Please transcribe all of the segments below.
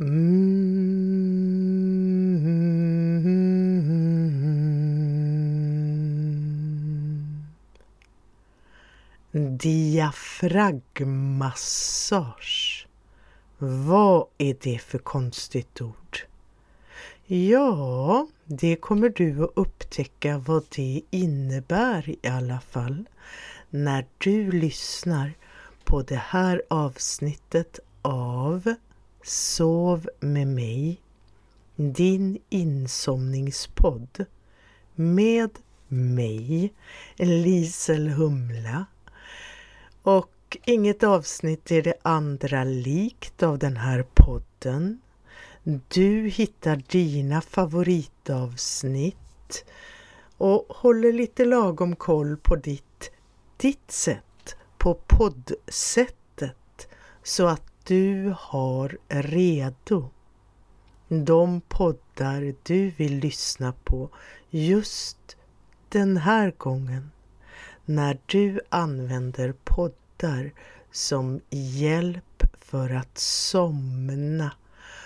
Mm. Diafragmassage. Vad är det för konstigt ord? Ja, det kommer du att upptäcka vad det innebär i alla fall när du lyssnar på det här avsnittet av Sov med mig, din insomningspodd med mig, Lisel Humla. Och inget avsnitt är det andra likt av den här podden. Du hittar dina favoritavsnitt och håller lite lagom koll på ditt, ditt sätt, på poddsättet så att du har redo de poddar du vill lyssna på just den här gången när du använder poddar som hjälp för att somna.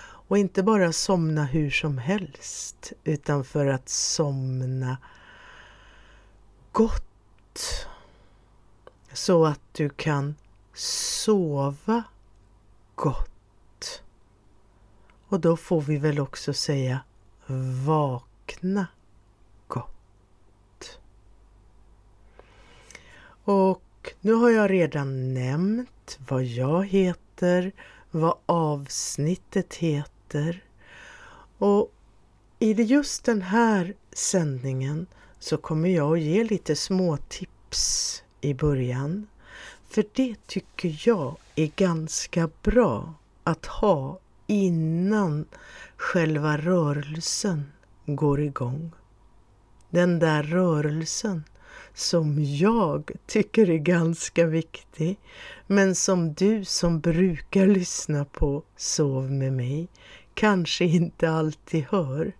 Och inte bara somna hur som helst utan för att somna gott. Så att du kan sova gott. Och då får vi väl också säga vakna gott. Och nu har jag redan nämnt vad jag heter, vad avsnittet heter. Och i just den här sändningen så kommer jag att ge lite små tips i början. För det tycker jag är ganska bra att ha innan själva rörelsen går igång. Den där rörelsen som jag tycker är ganska viktig men som du som brukar lyssna på Sov med mig kanske inte alltid hör.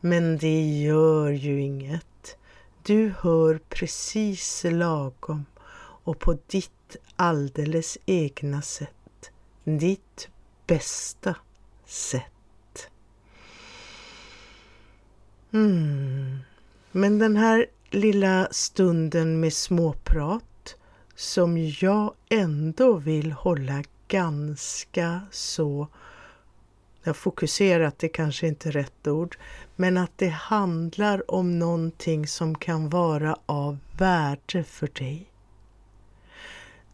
Men det gör ju inget. Du hör precis lagom och på ditt alldeles egna sätt. Ditt bästa sätt. Mm. Men den här lilla stunden med småprat som jag ändå vill hålla ganska så jag fokuserat, det kanske inte är rätt ord, men att det handlar om någonting som kan vara av värde för dig.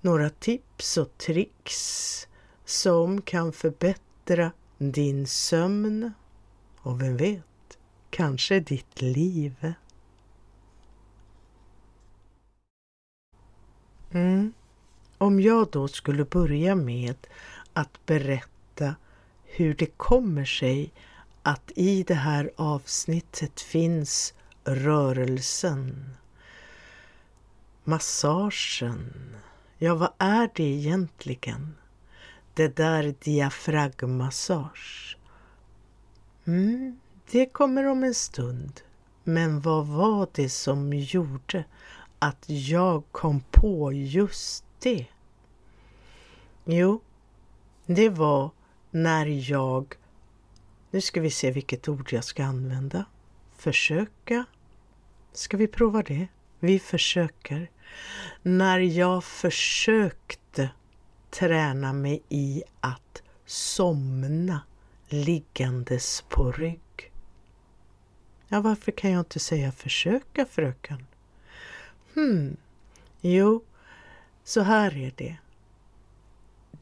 Några tips och tricks som kan förbättra din sömn och vem vet, kanske ditt liv. Mm. Om jag då skulle börja med att berätta hur det kommer sig att i det här avsnittet finns rörelsen, massagen. Ja, vad är det egentligen? Det där diafragmassage. Mm, det kommer om en stund. Men vad var det som gjorde att jag kom på just det? Jo, det var när jag, nu ska vi se vilket ord jag ska använda, försöka. Ska vi prova det? Vi försöker. När jag försökte träna mig i att somna liggandes på rygg. Ja, varför kan jag inte säga försöka fröken? Hmm, jo, så här är det.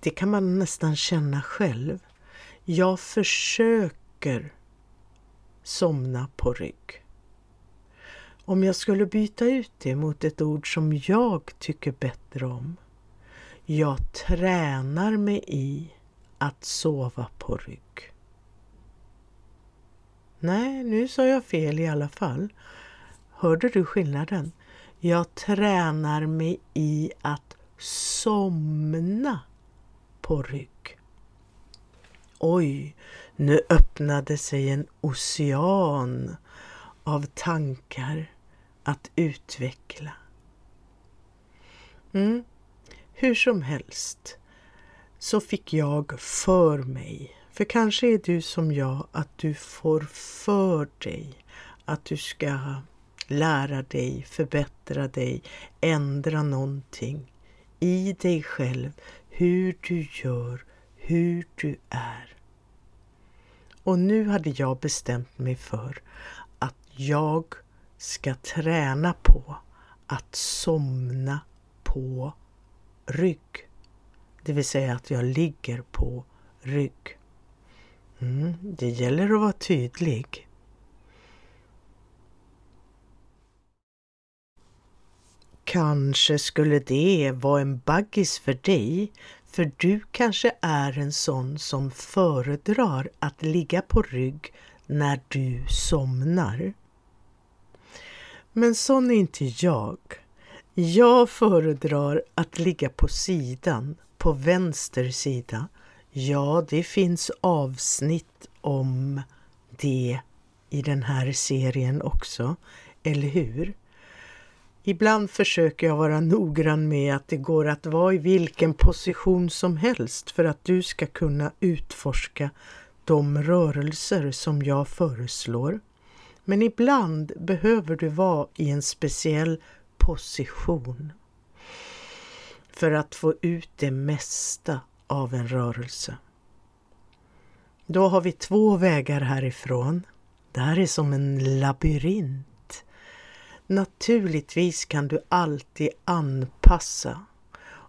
Det kan man nästan känna själv. Jag försöker somna på rygg. Om jag skulle byta ut det mot ett ord som jag tycker bättre om. Jag tränar mig i att sova på rygg. Nej, nu sa jag fel i alla fall. Hörde du skillnaden? Jag tränar mig i att somna på rygg. Oj, nu öppnade sig en ocean av tankar att utveckla. Mm. Hur som helst så fick jag för mig För kanske är du som jag, att du får för dig att du ska lära dig, förbättra dig, ändra någonting i dig själv, hur du gör, hur du är. Och nu hade jag bestämt mig för att jag ska träna på att somna på rygg. Det vill säga att jag ligger på rygg. Mm, det gäller att vara tydlig. Kanske skulle det vara en baggis för dig, för du kanske är en sån som föredrar att ligga på rygg när du somnar. Men sån är inte jag. Jag föredrar att ligga på sidan, på vänster sida. Ja, det finns avsnitt om det i den här serien också, eller hur? Ibland försöker jag vara noggrann med att det går att vara i vilken position som helst för att du ska kunna utforska de rörelser som jag föreslår. Men ibland behöver du vara i en speciell position för att få ut det mesta av en rörelse. Då har vi två vägar härifrån. Det här är som en labyrint. Naturligtvis kan du alltid anpassa.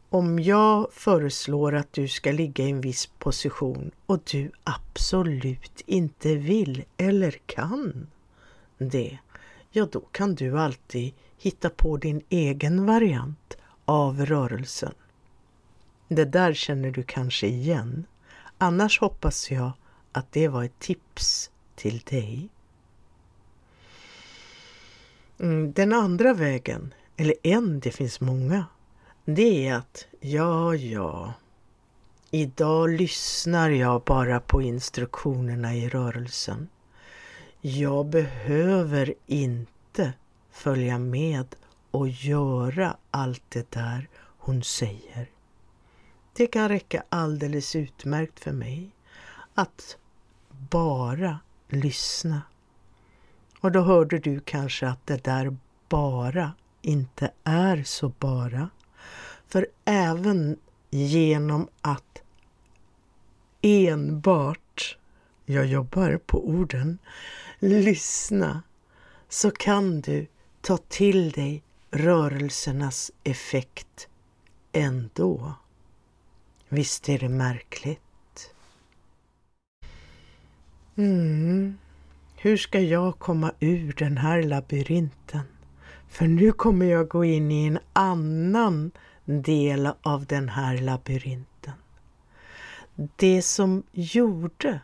Om jag föreslår att du ska ligga i en viss position och du absolut inte vill eller kan det, ja då kan du alltid hitta på din egen variant av rörelsen. Det där känner du kanske igen. Annars hoppas jag att det var ett tips till dig. Mm, den andra vägen, eller en, det finns många, det är att ja, ja, idag lyssnar jag bara på instruktionerna i rörelsen. Jag behöver inte följa med och göra allt det där hon säger. Det kan räcka alldeles utmärkt för mig att bara lyssna. Och då hörde du kanske att det där bara inte är så bara. För även genom att enbart, jag jobbar på orden, lyssna så kan du ta till dig rörelsernas effekt ändå. Visst är det märkligt? Mm. Hur ska jag komma ur den här labyrinten? För nu kommer jag gå in i en annan del av den här labyrinten. Det som gjorde,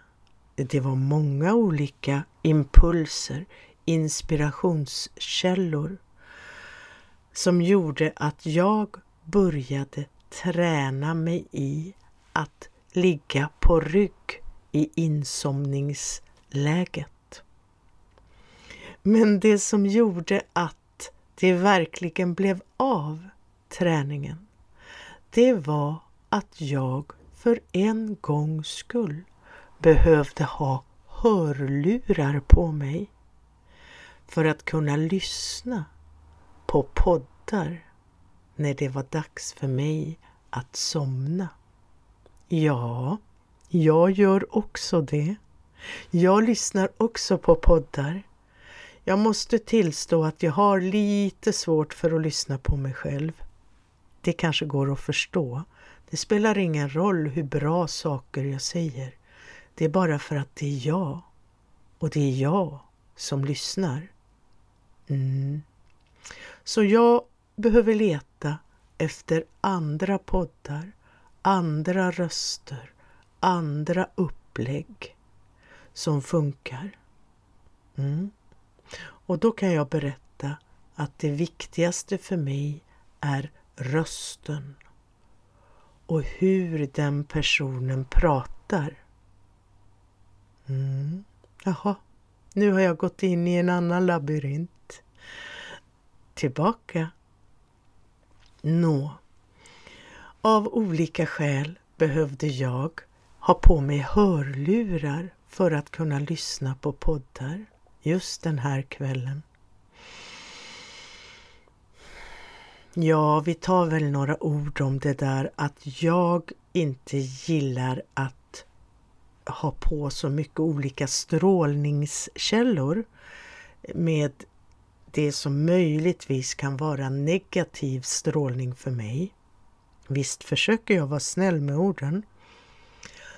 det var många olika impulser, inspirationskällor som gjorde att jag började träna mig i att ligga på rygg i insomningsläget. Men det som gjorde att det verkligen blev av träningen, det var att jag för en gångs skull behövde ha hörlurar på mig för att kunna lyssna på poddar när det var dags för mig att somna. Ja, jag gör också det. Jag lyssnar också på poddar jag måste tillstå att jag har lite svårt för att lyssna på mig själv. Det kanske går att förstå. Det spelar ingen roll hur bra saker jag säger. Det är bara för att det är jag. Och det är jag som lyssnar. Mm. Så jag behöver leta efter andra poddar, andra röster, andra upplägg som funkar. Mm. Och då kan jag berätta att det viktigaste för mig är rösten och hur den personen pratar. Mm. Jaha, nu har jag gått in i en annan labyrint. Tillbaka. Nå. Av olika skäl behövde jag ha ha på mig hörlurar för att kunna lyssna på poddar just den här kvällen. Ja, vi tar väl några ord om det där att jag inte gillar att ha på så mycket olika strålningskällor med det som möjligtvis kan vara negativ strålning för mig. Visst försöker jag vara snäll med orden.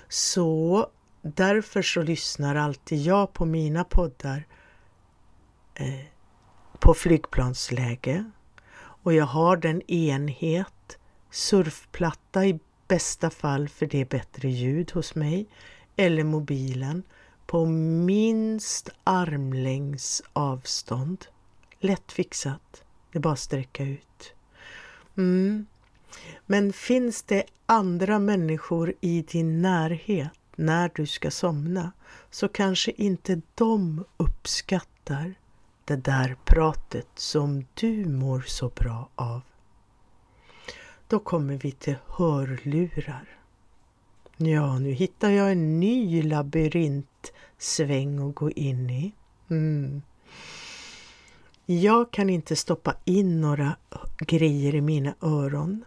Så därför så lyssnar alltid jag på mina poddar eh, på flygplansläge och jag har den enhet, surfplatta i bästa fall för det är bättre ljud hos mig, eller mobilen på minst armlängds avstånd. Lätt fixat. Det är bara att sträcka ut. Mm. Men finns det andra människor i din närhet när du ska somna så kanske inte de uppskattar det där pratet som du mår så bra av. Då kommer vi till hörlurar. Ja, nu hittar jag en ny labyrintsväng att gå in i. Mm. Jag kan inte stoppa in några grejer i mina öron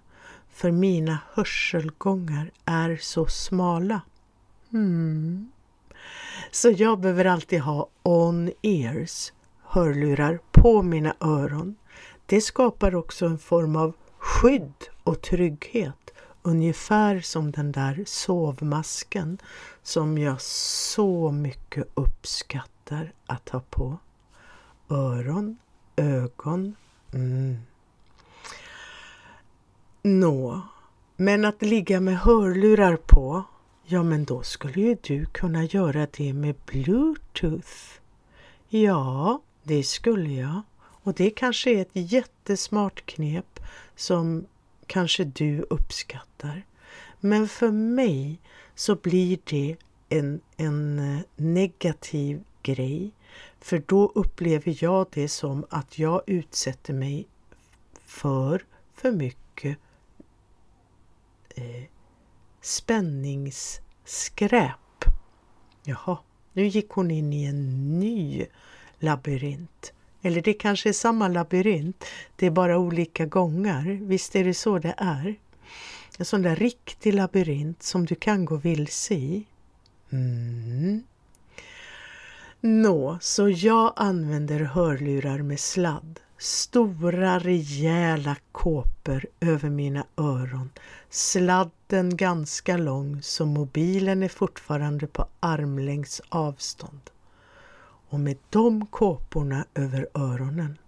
för mina hörselgångar är så smala. Mm. Så jag behöver alltid ha on-ears, hörlurar på mina öron. Det skapar också en form av skydd och trygghet, ungefär som den där sovmasken som jag så mycket uppskattar att ha på. Öron, ögon, mm. Nå, men att ligga med hörlurar på, ja men då skulle ju du kunna göra det med bluetooth. Ja, det skulle jag. Och det kanske är ett jättesmart knep som kanske du uppskattar. Men för mig så blir det en, en eh, negativ grej. För då upplever jag det som att jag utsätter mig för för mycket eh, spänningsskräp. Jaha, nu gick hon in i en ny labyrint. Eller det kanske är samma labyrint, det är bara olika gångar. Visst är det så det är? En sån där riktig labyrint som du kan gå vilse i. Mm. Nå, så jag använder hörlurar med sladd. Stora rejäla kåpor över mina öron. Sladden ganska lång så mobilen är fortfarande på armlängds avstånd och med de kåporna över öronen.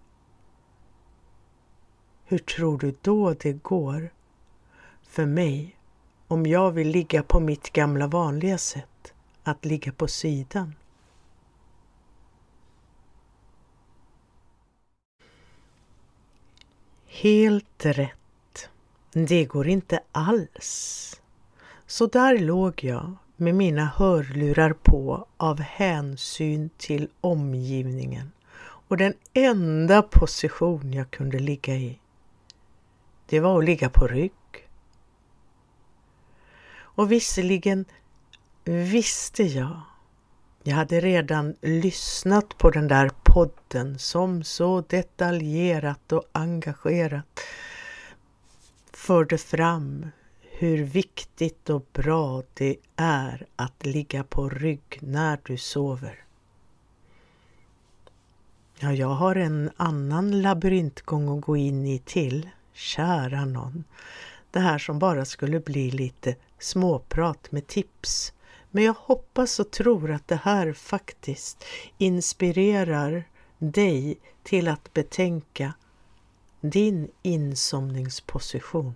Hur tror du då det går för mig om jag vill ligga på mitt gamla vanliga sätt, att ligga på sidan? Helt rätt. Det går inte alls. Så där låg jag med mina hörlurar på av hänsyn till omgivningen och den enda position jag kunde ligga i, det var att ligga på rygg. Och visserligen visste jag, jag hade redan lyssnat på den där podden som så detaljerat och engagerat förde fram hur viktigt och bra det är att ligga på rygg när du sover. Ja, jag har en annan labyrintgång att gå in i till, kära någon. Det här som bara skulle bli lite småprat med tips. Men jag hoppas och tror att det här faktiskt inspirerar dig till att betänka din insomningsposition.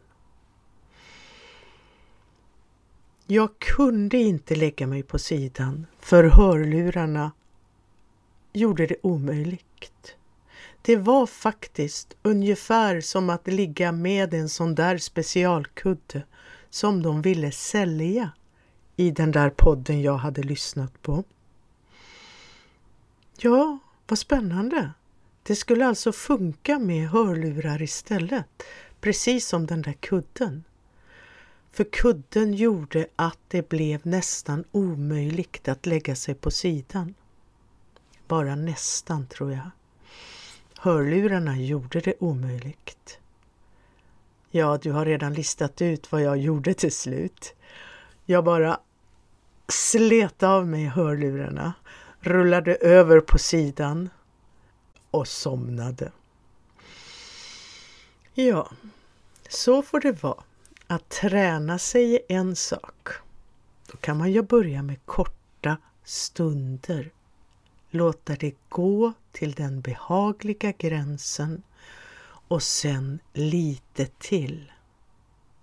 Jag kunde inte lägga mig på sidan för hörlurarna gjorde det omöjligt. Det var faktiskt ungefär som att ligga med en sån där specialkudde som de ville sälja i den där podden jag hade lyssnat på. Ja, vad spännande. Det skulle alltså funka med hörlurar istället, precis som den där kudden. För kudden gjorde att det blev nästan omöjligt att lägga sig på sidan. Bara nästan, tror jag. Hörlurarna gjorde det omöjligt. Ja, du har redan listat ut vad jag gjorde till slut. Jag bara slet av mig hörlurarna, rullade över på sidan och somnade. Ja, så får det vara. Att träna sig är en sak. Då kan man ju börja med korta stunder. Låta det gå till den behagliga gränsen och sen lite till.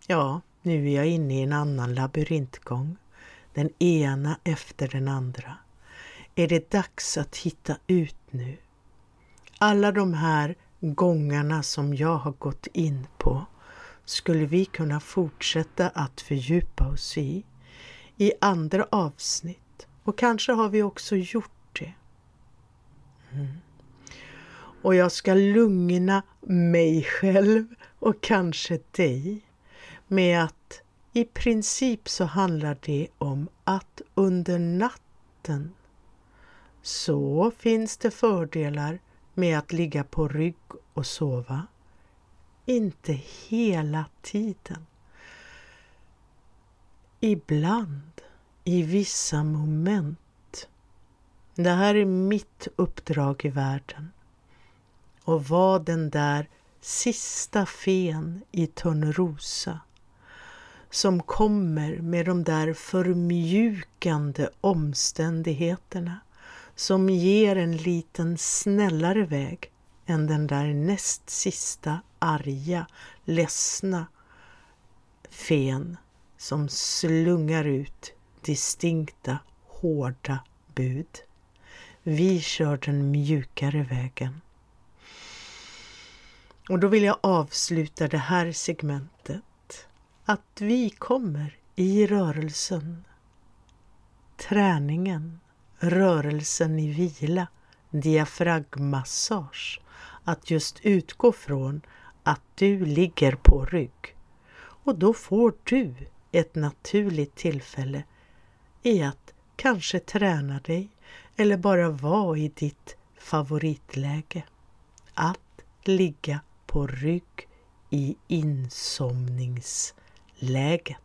Ja, nu är jag inne i en annan labyrintgång. Den ena efter den andra. Är det dags att hitta ut nu? Alla de här gångarna som jag har gått in på skulle vi kunna fortsätta att fördjupa oss i, i andra avsnitt. Och kanske har vi också gjort det. Mm. Och jag ska lugna mig själv och kanske dig med att i princip så handlar det om att under natten så finns det fördelar med att ligga på rygg och sova. Inte hela tiden. Ibland, i vissa moment. Det här är mitt uppdrag i världen. Och var den där sista fen i Törnrosa som kommer med de där förmjukande omständigheterna som ger en liten snällare väg än den där näst sista arga, ledsna fen som slungar ut distinkta, hårda bud. Vi kör den mjukare vägen. Och då vill jag avsluta det här segmentet att vi kommer i rörelsen, träningen, rörelsen i vila, diafragmassage, att just utgå från att du ligger på rygg. Och då får du ett naturligt tillfälle i att kanske träna dig eller bara vara i ditt favoritläge. Att ligga på rygg i insomningsläget.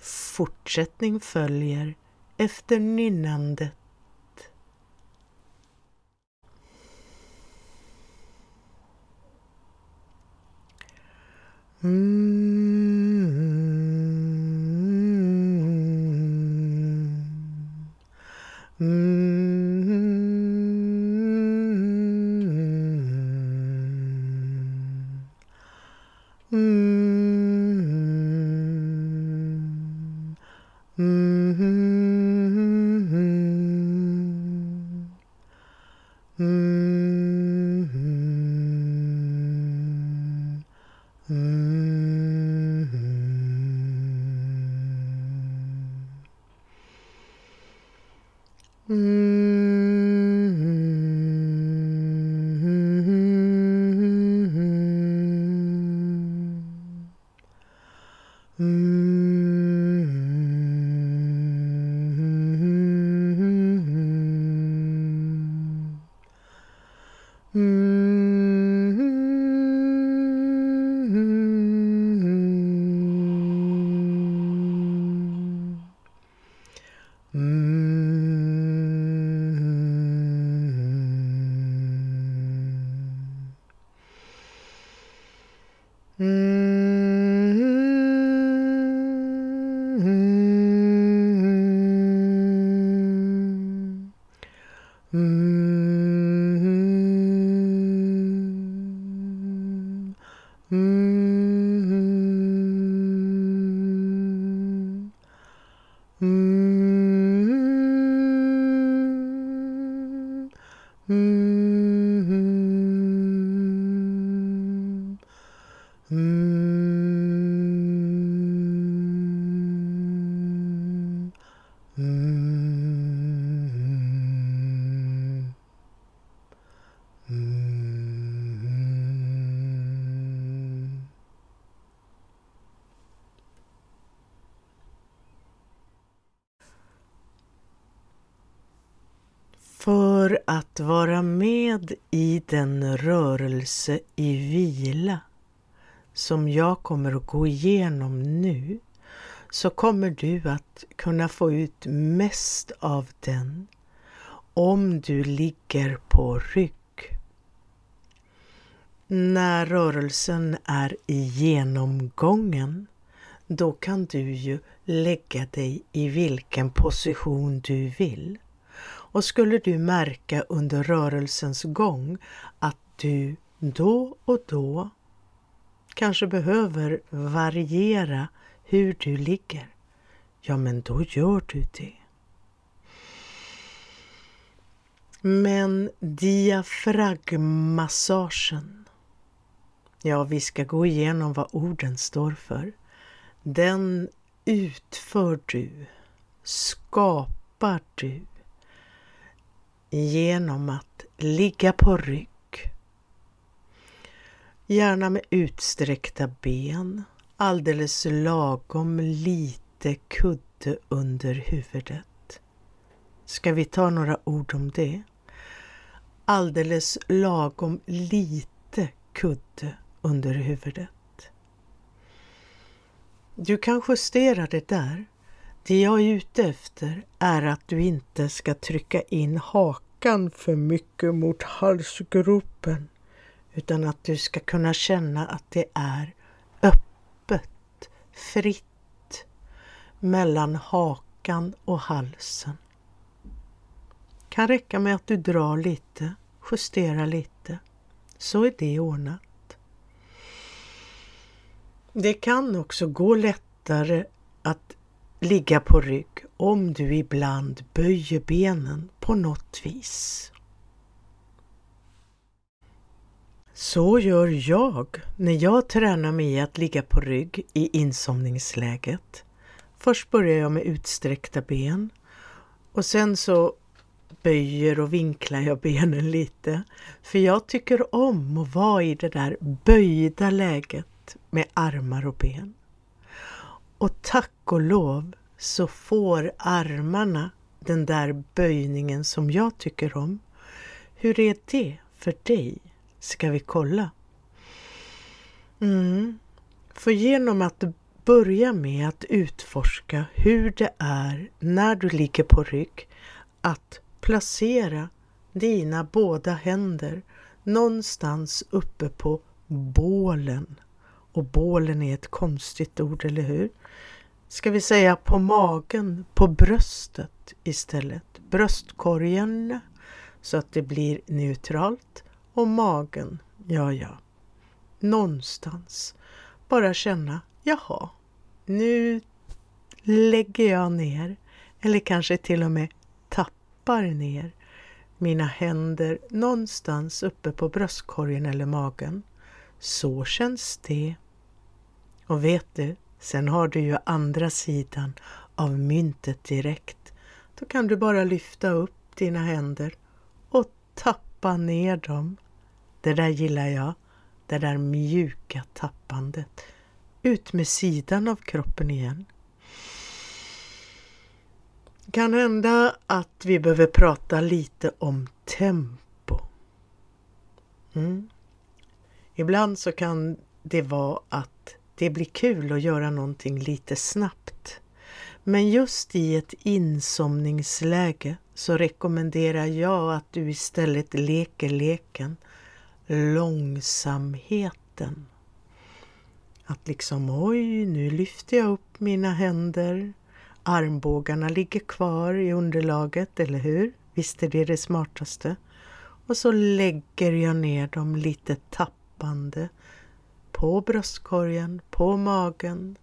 Fortsättning följer efter nynnandet Mm-hmm. Mm-hmm. mm-hmm. Hmm. Att vara med i den rörelse i vila som jag kommer att gå igenom nu så kommer du att kunna få ut mest av den om du ligger på rygg. När rörelsen är i genomgången då kan du ju lägga dig i vilken position du vill. Och skulle du märka under rörelsens gång att du då och då kanske behöver variera hur du ligger, ja men då gör du det. Men diafragmassagen, ja vi ska gå igenom vad orden står för. Den utför du, skapar du genom att ligga på rygg. Gärna med utsträckta ben, alldeles lagom lite kudde under huvudet. Ska vi ta några ord om det? Alldeles lagom lite kudde under huvudet. Du kan justera det där. Det jag är ute efter är att du inte ska trycka in hakan för mycket mot halsgropen utan att du ska kunna känna att det är öppet, fritt mellan hakan och halsen. Kan räcka med att du drar lite, justerar lite, så är det ordnat. Det kan också gå lättare att ligga på rygg om du ibland böjer benen på något vis. Så gör jag när jag tränar mig i att ligga på rygg i insomningsläget. Först börjar jag med utsträckta ben och sen så böjer och vinklar jag benen lite. För jag tycker om att vara i det där böjda läget med armar och ben. Och tack och lov så får armarna den där böjningen som jag tycker om. Hur är det för dig? Ska vi kolla? Mm. För genom att börja med att utforska hur det är när du ligger på rygg att placera dina båda händer någonstans uppe på bålen och bålen är ett konstigt ord, eller hur? Ska vi säga på magen, på bröstet istället. Bröstkorgen så att det blir neutralt och magen, ja ja. Någonstans. Bara känna, jaha, nu lägger jag ner eller kanske till och med tappar ner mina händer någonstans uppe på bröstkorgen eller magen. Så känns det. Och vet du, sen har du ju andra sidan av myntet direkt. Då kan du bara lyfta upp dina händer och tappa ner dem. Det där gillar jag, det där mjuka tappandet. Ut med sidan av kroppen igen. Kan hända att vi behöver prata lite om tempo. Mm. Ibland så kan det vara att det blir kul att göra någonting lite snabbt. Men just i ett insomningsläge så rekommenderar jag att du istället leker leken långsamheten. Att liksom oj, nu lyfter jag upp mina händer. Armbågarna ligger kvar i underlaget, eller hur? Visst är det det smartaste? Och så lägger jag ner dem lite tappande på bröstkorgen, på magen,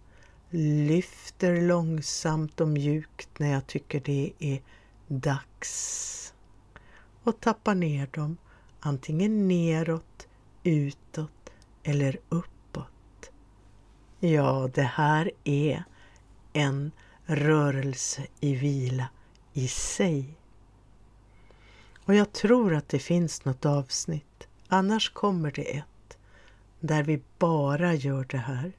lyfter långsamt och mjukt när jag tycker det är dags och tappar ner dem antingen neråt, utåt eller uppåt. Ja, det här är en rörelse i vila i sig. Och jag tror att det finns något avsnitt, annars kommer det ett där vi bara gör det här.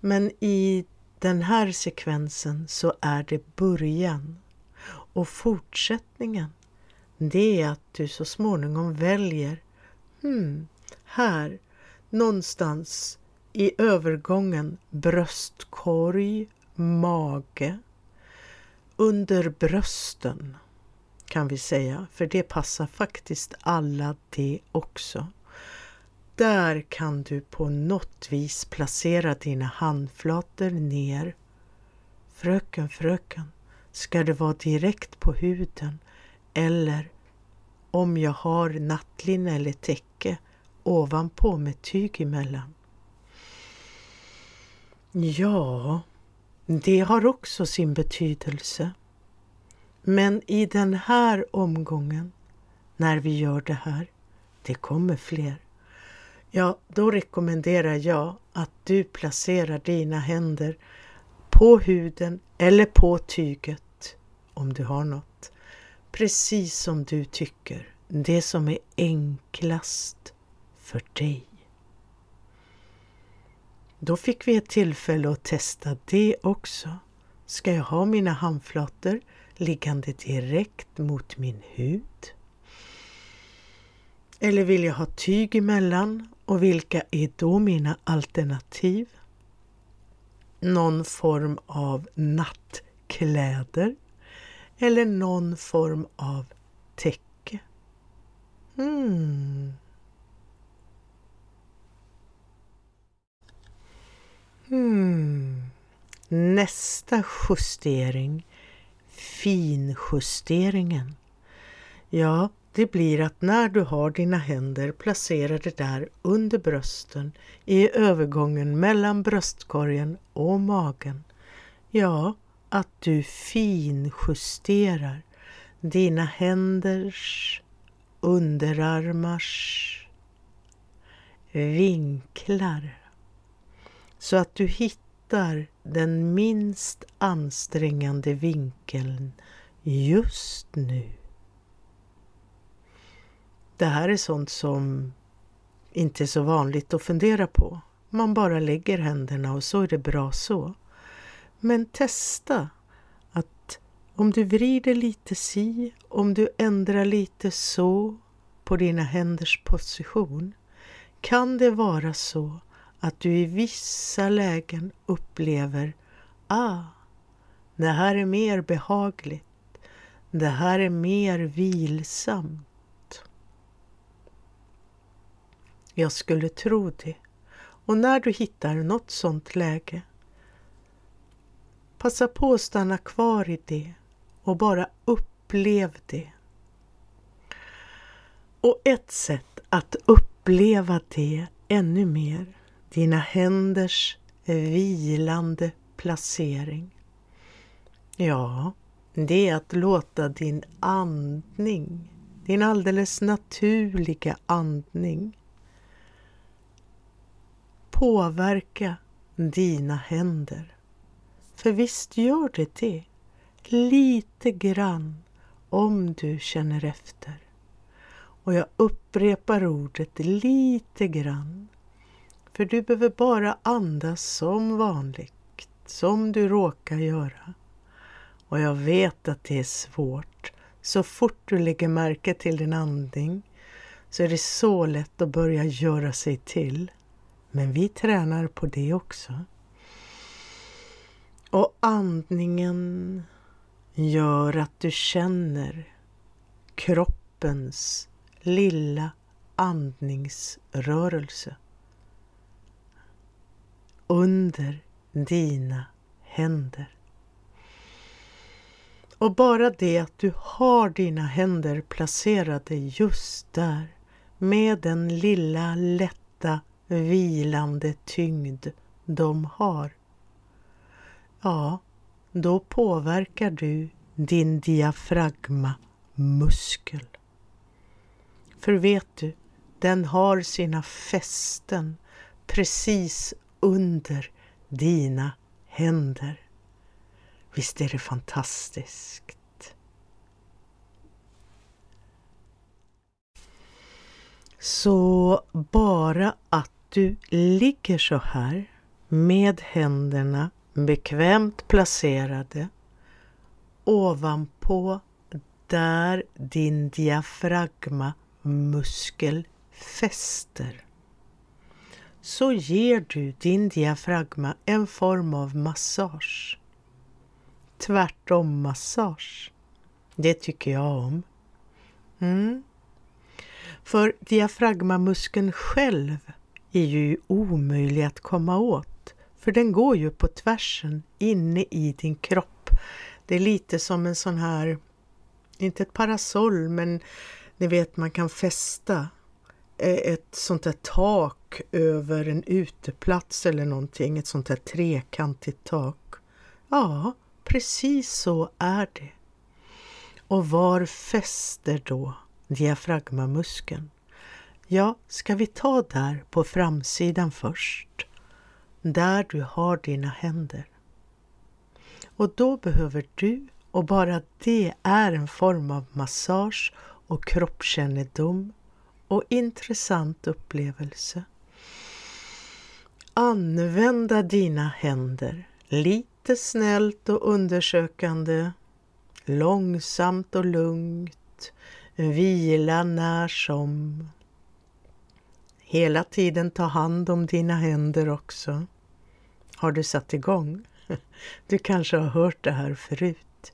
Men i den här sekvensen så är det början och fortsättningen det är att du så småningom väljer, hmm, här någonstans i övergången bröstkorg, mage, under brösten kan vi säga, för det passar faktiskt alla det också. Där kan du på något vis placera dina handflator ner. Fröken, fröken, ska det vara direkt på huden eller om jag har nattlinne eller täcke ovanpå med tyg emellan? Ja, det har också sin betydelse. Men i den här omgången, när vi gör det här, det kommer fler. Ja, då rekommenderar jag att du placerar dina händer på huden eller på tyget om du har något. Precis som du tycker. Det som är enklast för dig. Då fick vi ett tillfälle att testa det också. Ska jag ha mina handflator liggande direkt mot min hud? Eller vill jag ha tyg emellan och vilka är då mina alternativ? Någon form av nattkläder eller någon form av täcke? Hmm. Hmm. Nästa justering, finjusteringen. Ja, det blir att när du har dina händer placerade där under brösten i övergången mellan bröstkorgen och magen, ja, att du finjusterar dina händers, underarmars vinklar så att du hittar den minst ansträngande vinkeln just nu. Det här är sånt som inte är så vanligt att fundera på. Man bara lägger händerna och så är det bra så. Men testa att om du vrider lite si, om du ändrar lite så på dina händers position kan det vara så att du i vissa lägen upplever ah, det här är mer behagligt. Det här är mer vilsamt. Jag skulle tro det. Och när du hittar något sånt läge, passa på att stanna kvar i det och bara upplev det. Och ett sätt att uppleva det ännu mer, dina händers vilande placering. Ja, det är att låta din andning, din alldeles naturliga andning påverka dina händer. För visst gör det det. Lite grann om du känner efter. Och jag upprepar ordet lite grann. För du behöver bara andas som vanligt, som du råkar göra. Och jag vet att det är svårt. Så fort du lägger märke till din andning så är det så lätt att börja göra sig till. Men vi tränar på det också. Och andningen gör att du känner kroppens lilla andningsrörelse under dina händer. Och bara det att du har dina händer placerade just där med den lilla lätta vilande tyngd de har. Ja, då påverkar du din diafragmamuskel. För vet du, den har sina fästen precis under dina händer. Visst är det fantastiskt? Så bara att du ligger så här med händerna bekvämt placerade ovanpå där din diafragmamuskel fäster så ger du din diafragma en form av massage. Tvärtom massage. Det tycker jag om. Mm. För diafragmamuskeln själv är ju omöjlig att komma åt, för den går ju på tvärsen inne i din kropp. Det är lite som en sån här, inte ett parasoll, men ni vet man kan fästa eh, ett sånt där tak över en uteplats eller någonting, ett sånt där trekantigt tak. Ja, precis så är det. Och var fäster då diafragmamuskeln? Ja, ska vi ta där på framsidan först, där du har dina händer. Och då behöver du, och bara det är en form av massage och kroppskännedom och intressant upplevelse. Använda dina händer lite snällt och undersökande, långsamt och lugnt, vila när som. Hela tiden ta hand om dina händer också. Har du satt igång? Du kanske har hört det här förut.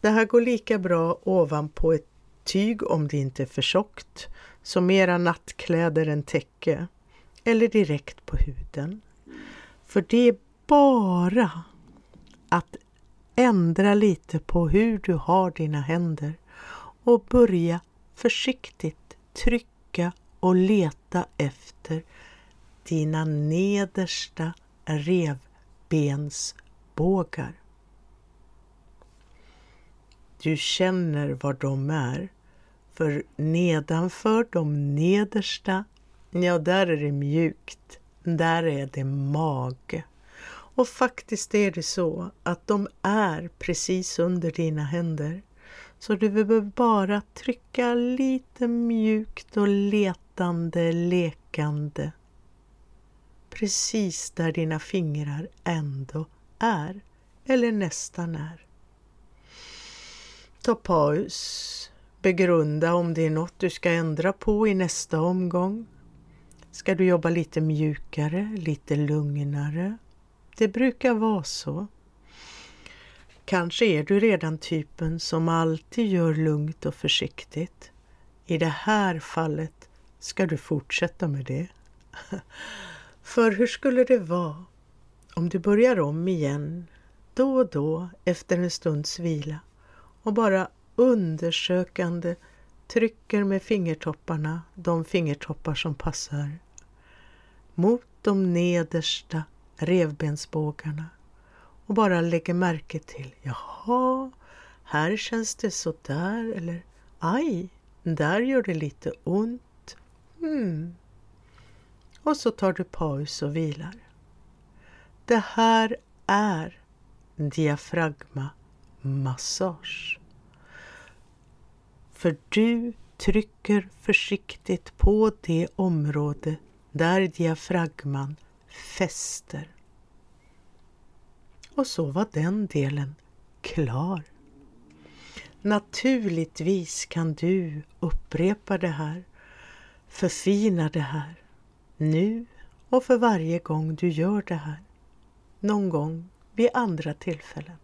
Det här går lika bra ovanpå ett tyg om det inte är för tjockt, som mera nattkläder än täcke, eller direkt på huden. För det är bara att ändra lite på hur du har dina händer och börja försiktigt trycka och leta efter dina nedersta revbensbågar. Du känner var de är, för nedanför de nedersta, ja där är det mjukt, där är det mage. Och faktiskt är det så att de är precis under dina händer. Så du behöver bara trycka lite mjukt och letande, lekande. Precis där dina fingrar ändå är, eller nästan är. Ta paus. Begrunda om det är något du ska ändra på i nästa omgång. Ska du jobba lite mjukare, lite lugnare? Det brukar vara så. Kanske är du redan typen som alltid gör lugnt och försiktigt. I det här fallet ska du fortsätta med det. För hur skulle det vara om du börjar om igen då och då efter en stunds vila och bara undersökande trycker med fingertopparna, de fingertoppar som passar, mot de nedersta revbensbågarna och bara lägger märke till, jaha, här känns det så där eller aj, där gör det lite ont. Hmm. Och så tar du paus och vilar. Det här är diafragmamassage. För du trycker försiktigt på det område där diafragman fäster. Och så var den delen klar. Naturligtvis kan du upprepa det här, förfina det här, nu och för varje gång du gör det här. Någon gång vid andra tillfällen.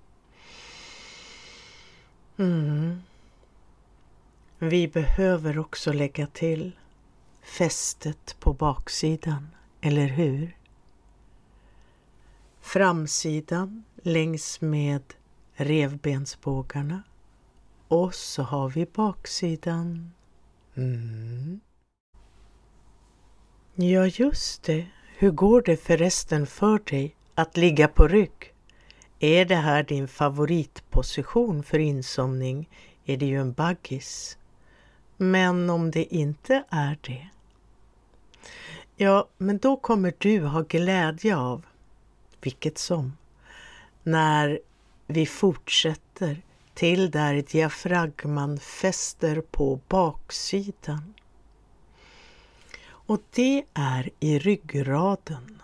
Mm. Vi behöver också lägga till fästet på baksidan, eller hur? Framsidan längs med revbensbågarna och så har vi baksidan. Mm. Ja, just det. Hur går det förresten för dig att ligga på rygg? Är det här din favoritposition för insomning är det ju en baggis. Men om det inte är det? Ja, men då kommer du ha glädje av, vilket som, när vi fortsätter till där diafragman fäster på baksidan. Och det är i ryggraden.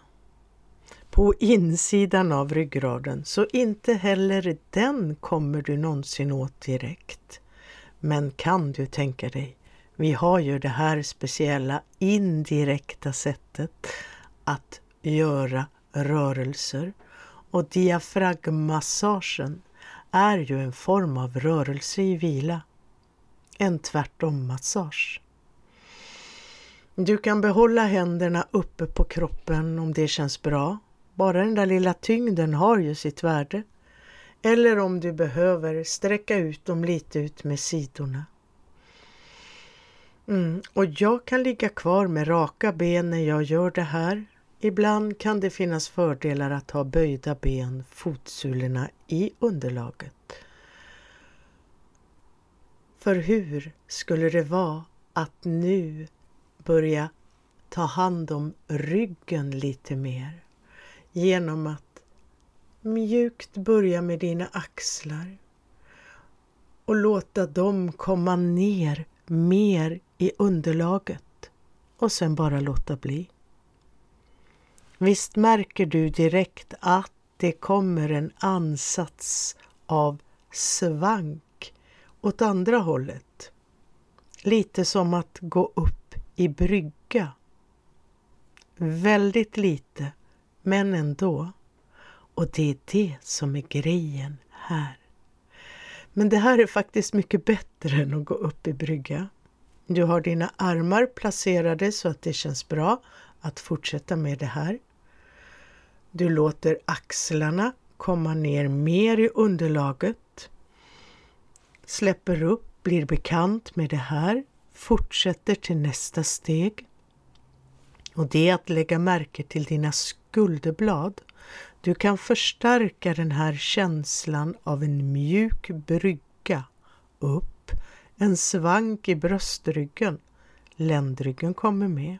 På insidan av ryggraden, så inte heller den kommer du någonsin åt direkt. Men kan du tänka dig, vi har ju det här speciella indirekta sättet att göra rörelser och diafragmassagen är ju en form av rörelse i vila. En tvärtom-massage. Du kan behålla händerna uppe på kroppen om det känns bra. Bara den där lilla tyngden har ju sitt värde. Eller om du behöver sträcka ut dem lite ut med sidorna. Mm. Och jag kan ligga kvar med raka ben när jag gör det här. Ibland kan det finnas fördelar att ha böjda ben, fotsulorna i underlaget. För hur skulle det vara att nu börja ta hand om ryggen lite mer genom att mjukt börja med dina axlar och låta dem komma ner mer i underlaget och sen bara låta bli. Visst märker du direkt att det kommer en ansats av svank åt andra hållet. Lite som att gå upp i brygga. Väldigt lite, men ändå. Och det är det som är grejen här. Men det här är faktiskt mycket bättre än att gå upp i brygga. Du har dina armar placerade så att det känns bra att fortsätta med det här. Du låter axlarna komma ner mer i underlaget. Släpper upp, blir bekant med det här, fortsätter till nästa steg. Och det är att lägga märke till dina skulderblad. Du kan förstärka den här känslan av en mjuk brygga upp, en svank i bröstryggen. Ländryggen kommer med.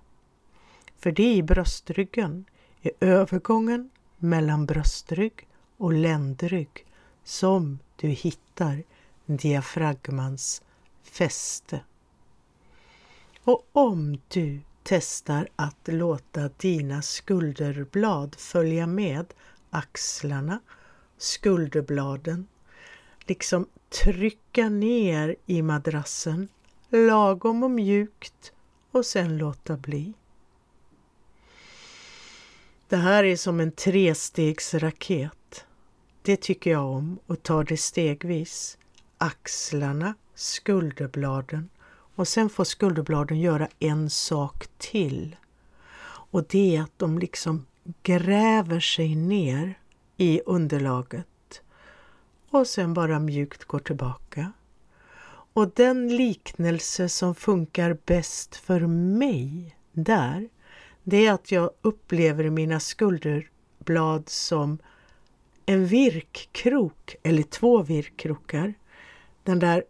För det är i bröstryggen är övergången mellan bröstrygg och ländrygg som du hittar diafragmans fäste. Och om du testar att låta dina skulderblad följa med axlarna, skulderbladen, liksom trycka ner i madrassen lagom och mjukt och sen låta bli. Det här är som en trestegsraket. Det tycker jag om och tar det stegvis. Axlarna, skulderbladen och sen får skulderbladen göra en sak till. Och det är att de liksom gräver sig ner i underlaget och sen bara mjukt går tillbaka. Och den liknelse som funkar bäst för mig där, det är att jag upplever mina skulderblad som en virkkrok eller två virkkrokar. Den där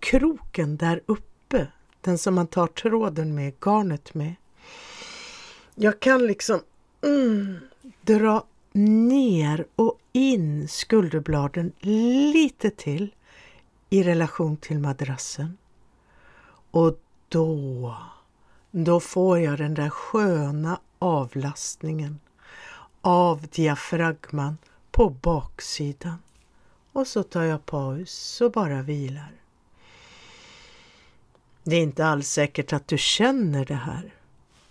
kroken där uppe, den som man tar tråden med, garnet med. Jag kan liksom mm, dra ner och in skulderbladen lite till i relation till madrassen. Och då, då får jag den där sköna avlastningen av diafragman på baksidan. Och så tar jag paus och bara vilar. Det är inte alls säkert att du känner det här,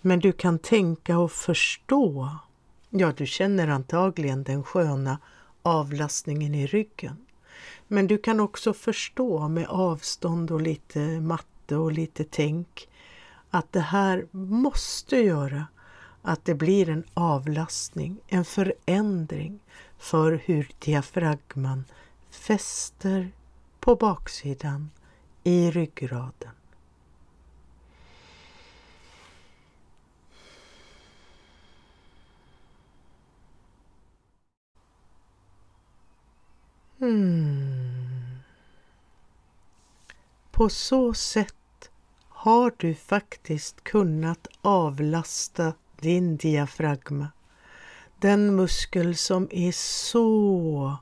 men du kan tänka och förstå. Ja, du känner antagligen den sköna avlastningen i ryggen. Men du kan också förstå med avstånd och lite matte och lite tänk att det här måste göra att det blir en avlastning, en förändring för hur diafragman fäster på baksidan i ryggraden. Mm. På så sätt har du faktiskt kunnat avlasta din diafragma. Den muskel som är så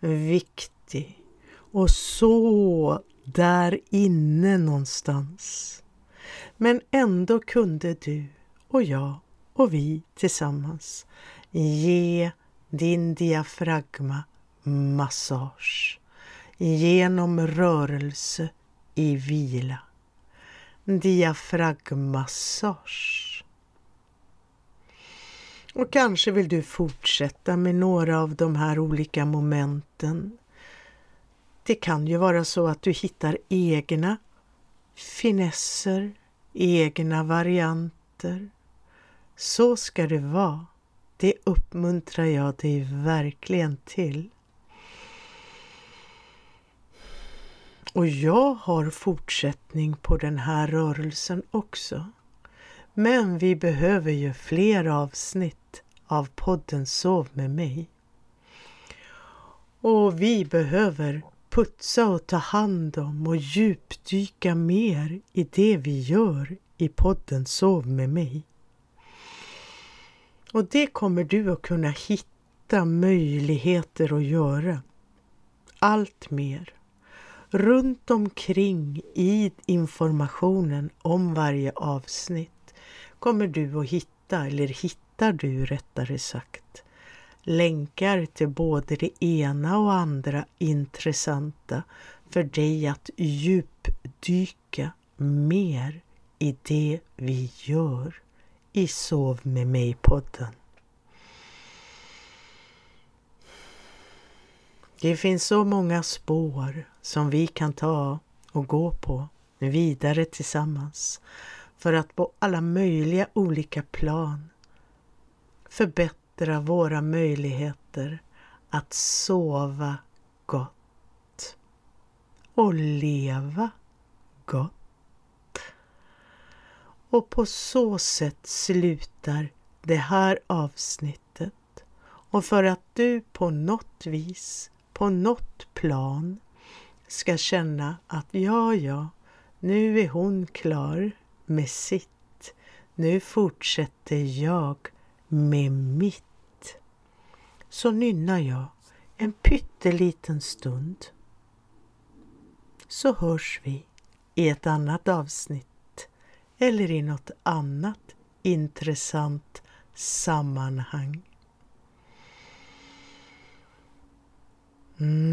viktig och så där inne någonstans. Men ändå kunde du och jag och vi tillsammans ge din diafragma massage genom rörelse i vila. Diafragmassage. Och kanske vill du fortsätta med några av de här olika momenten. Det kan ju vara så att du hittar egna finesser, egna varianter. Så ska det vara. Det uppmuntrar jag dig verkligen till. Och jag har fortsättning på den här rörelsen också. Men vi behöver ju fler avsnitt av podden Sov med mig. Och vi behöver putsa och ta hand om och djupdyka mer i det vi gör i podden Sov med mig. Och det kommer du att kunna hitta möjligheter att göra. Allt mer. Runt omkring i informationen om varje avsnitt kommer du att hitta, eller hittar du rättare sagt, länkar till både det ena och andra intressanta för dig att djupdyka mer i det vi gör i Sov med mig-podden. Det finns så många spår som vi kan ta och gå på vidare tillsammans för att på alla möjliga olika plan förbättra våra möjligheter att sova gott och leva gott. Och på så sätt slutar det här avsnittet. Och för att du på något vis, på något plan ska känna att ja, ja, nu är hon klar med sitt. Nu fortsätter jag med mitt. Så nynnar jag en pytteliten stund. Så hörs vi i ett annat avsnitt eller i något annat intressant sammanhang. Mm.